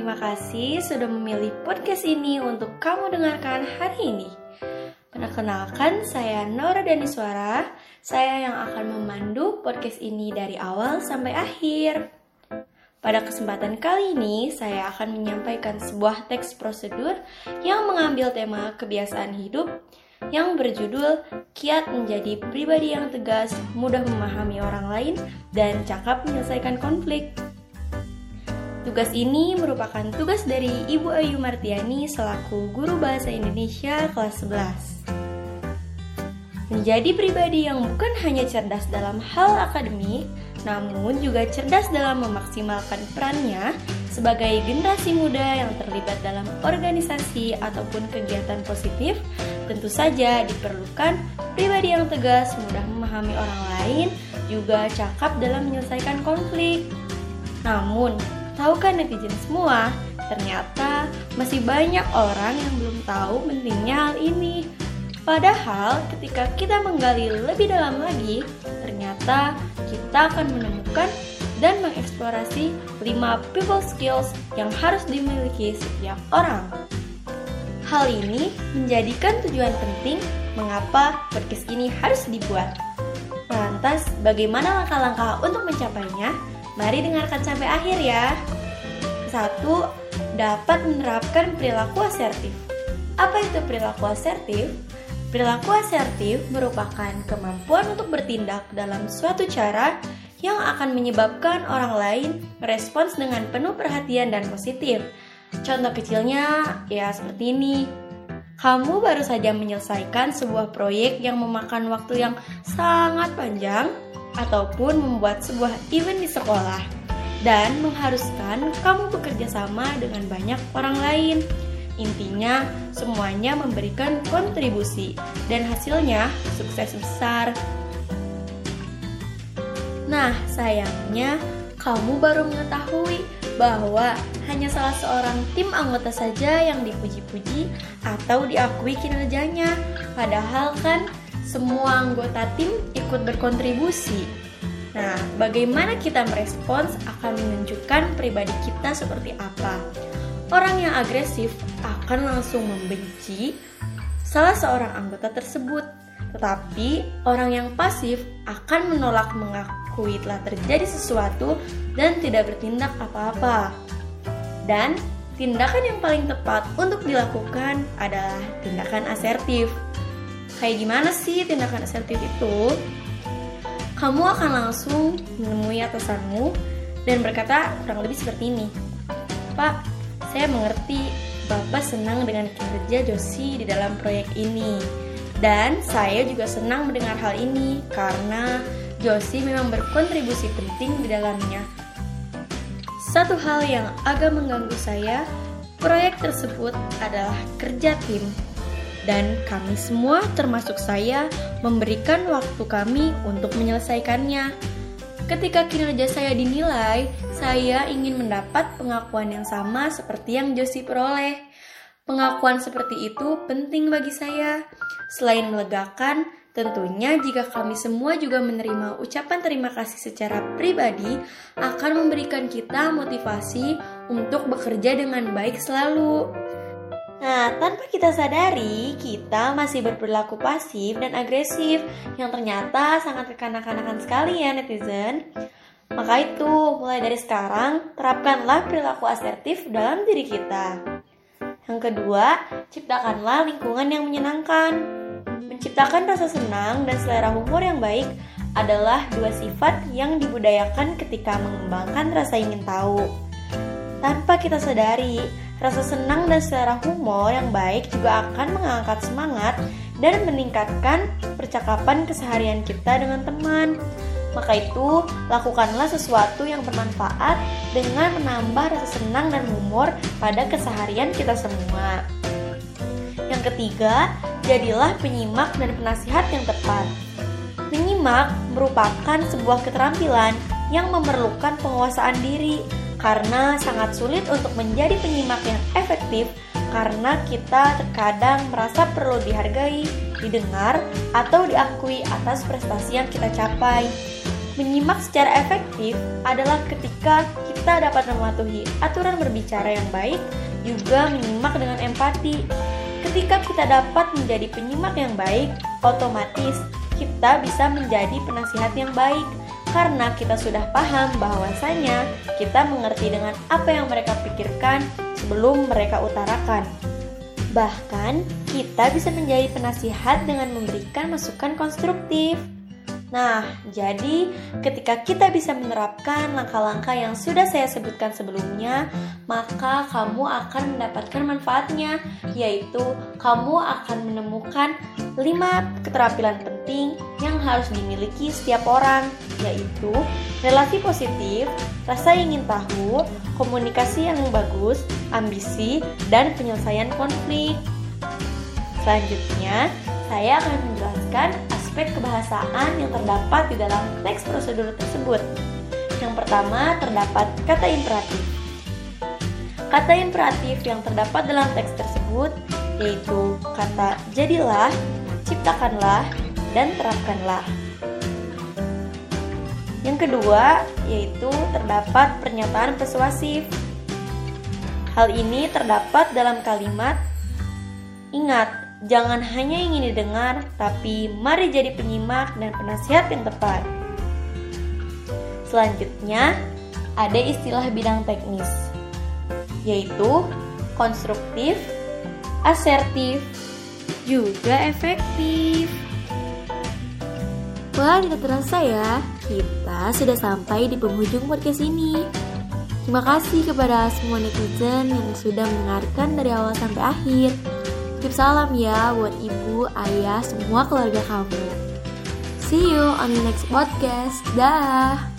Terima kasih sudah memilih podcast ini untuk kamu dengarkan hari ini. Perkenalkan, saya Nora Daniswara. Saya yang akan memandu podcast ini dari awal sampai akhir. Pada kesempatan kali ini, saya akan menyampaikan sebuah teks prosedur yang mengambil tema kebiasaan hidup yang berjudul Kiat Menjadi Pribadi yang Tegas, Mudah Memahami Orang Lain, dan Cakap Menyelesaikan Konflik. Tugas ini merupakan tugas dari Ibu Ayu Martiani selaku guru bahasa Indonesia kelas 11. Menjadi pribadi yang bukan hanya cerdas dalam hal akademik, namun juga cerdas dalam memaksimalkan perannya sebagai generasi muda yang terlibat dalam organisasi ataupun kegiatan positif, tentu saja diperlukan pribadi yang tegas, mudah memahami orang lain, juga cakap dalam menyelesaikan konflik. Namun, Tahukah netizen semua, ternyata masih banyak orang yang belum tahu pentingnya hal ini. Padahal ketika kita menggali lebih dalam lagi, ternyata kita akan menemukan dan mengeksplorasi 5 people skills yang harus dimiliki setiap orang. Hal ini menjadikan tujuan penting mengapa podcast ini harus dibuat. Lantas, bagaimana langkah-langkah untuk mencapainya? Mari dengarkan sampai akhir ya. Satu, dapat menerapkan perilaku asertif. Apa itu perilaku asertif? Perilaku asertif merupakan kemampuan untuk bertindak dalam suatu cara yang akan menyebabkan orang lain merespons dengan penuh perhatian dan positif. Contoh kecilnya ya seperti ini. Kamu baru saja menyelesaikan sebuah proyek yang memakan waktu yang sangat panjang ataupun membuat sebuah event di sekolah dan mengharuskan kamu bekerja sama dengan banyak orang lain. Intinya, semuanya memberikan kontribusi dan hasilnya sukses besar. Nah, sayangnya kamu baru mengetahui bahwa hanya salah seorang tim anggota saja yang dipuji-puji atau diakui kinerjanya. Padahal kan semua anggota tim ikut berkontribusi. Nah, bagaimana kita merespons akan menunjukkan pribadi kita seperti apa. Orang yang agresif akan langsung membenci salah seorang anggota tersebut, tetapi orang yang pasif akan menolak mengakui telah terjadi sesuatu dan tidak bertindak apa-apa. Dan tindakan yang paling tepat untuk dilakukan adalah tindakan asertif. Kayak gimana sih tindakan asertif itu? kamu akan langsung menemui atasanmu dan berkata kurang lebih seperti ini. Pak, saya mengerti Bapak senang dengan kinerja Josi di dalam proyek ini. Dan saya juga senang mendengar hal ini karena Josi memang berkontribusi penting di dalamnya. Satu hal yang agak mengganggu saya, proyek tersebut adalah kerja tim dan kami semua termasuk saya memberikan waktu kami untuk menyelesaikannya. Ketika kinerja saya dinilai, saya ingin mendapat pengakuan yang sama seperti yang Josie peroleh. Pengakuan seperti itu penting bagi saya. Selain melegakan, tentunya jika kami semua juga menerima ucapan terima kasih secara pribadi, akan memberikan kita motivasi untuk bekerja dengan baik selalu. Nah, tanpa kita sadari, kita masih berperilaku pasif dan agresif yang ternyata sangat kekanak-kanakan sekali ya netizen. Maka itu, mulai dari sekarang, terapkanlah perilaku asertif dalam diri kita. Yang kedua, ciptakanlah lingkungan yang menyenangkan. Menciptakan rasa senang dan selera humor yang baik adalah dua sifat yang dibudayakan ketika mengembangkan rasa ingin tahu. Tanpa kita sadari, Rasa senang dan selera humor yang baik juga akan mengangkat semangat dan meningkatkan percakapan keseharian kita dengan teman. Maka itu, lakukanlah sesuatu yang bermanfaat dengan menambah rasa senang dan humor pada keseharian kita semua. Yang ketiga, jadilah penyimak dan penasihat yang tepat. Menyimak merupakan sebuah keterampilan yang memerlukan penguasaan diri karena sangat sulit untuk menjadi penyimak yang efektif karena kita terkadang merasa perlu dihargai, didengar, atau diakui atas prestasi yang kita capai. Menyimak secara efektif adalah ketika kita dapat mematuhi aturan berbicara yang baik, juga menyimak dengan empati. Ketika kita dapat menjadi penyimak yang baik, otomatis kita bisa menjadi penasihat yang baik karena kita sudah paham bahwasanya kita mengerti dengan apa yang mereka pikirkan sebelum mereka utarakan. Bahkan, kita bisa menjadi penasihat dengan memberikan masukan konstruktif. Nah, jadi ketika kita bisa menerapkan langkah-langkah yang sudah saya sebutkan sebelumnya, maka kamu akan mendapatkan manfaatnya, yaitu kamu akan menemukan 5 keterampilan penting yang harus dimiliki setiap orang, yaitu relasi positif, rasa ingin tahu, komunikasi yang bagus, ambisi, dan penyelesaian konflik. Selanjutnya, saya akan menjelaskan aspek kebahasaan yang terdapat di dalam teks prosedur tersebut. Yang pertama, terdapat kata imperatif. Kata imperatif yang terdapat dalam teks tersebut yaitu kata jadilah, ciptakanlah, dan terapkanlah. Yang kedua, yaitu terdapat pernyataan persuasif. Hal ini terdapat dalam kalimat Ingat, Jangan hanya ingin didengar, tapi mari jadi penyimak dan penasihat yang tepat. Selanjutnya, ada istilah bidang teknis, yaitu konstruktif, asertif, juga efektif. Wah, tidak terasa ya, kita sudah sampai di penghujung podcast ini. Terima kasih kepada semua netizen yang sudah mendengarkan dari awal sampai akhir. Titip salam ya buat ibu, ayah, semua keluarga kamu. See you on the next podcast. Dah.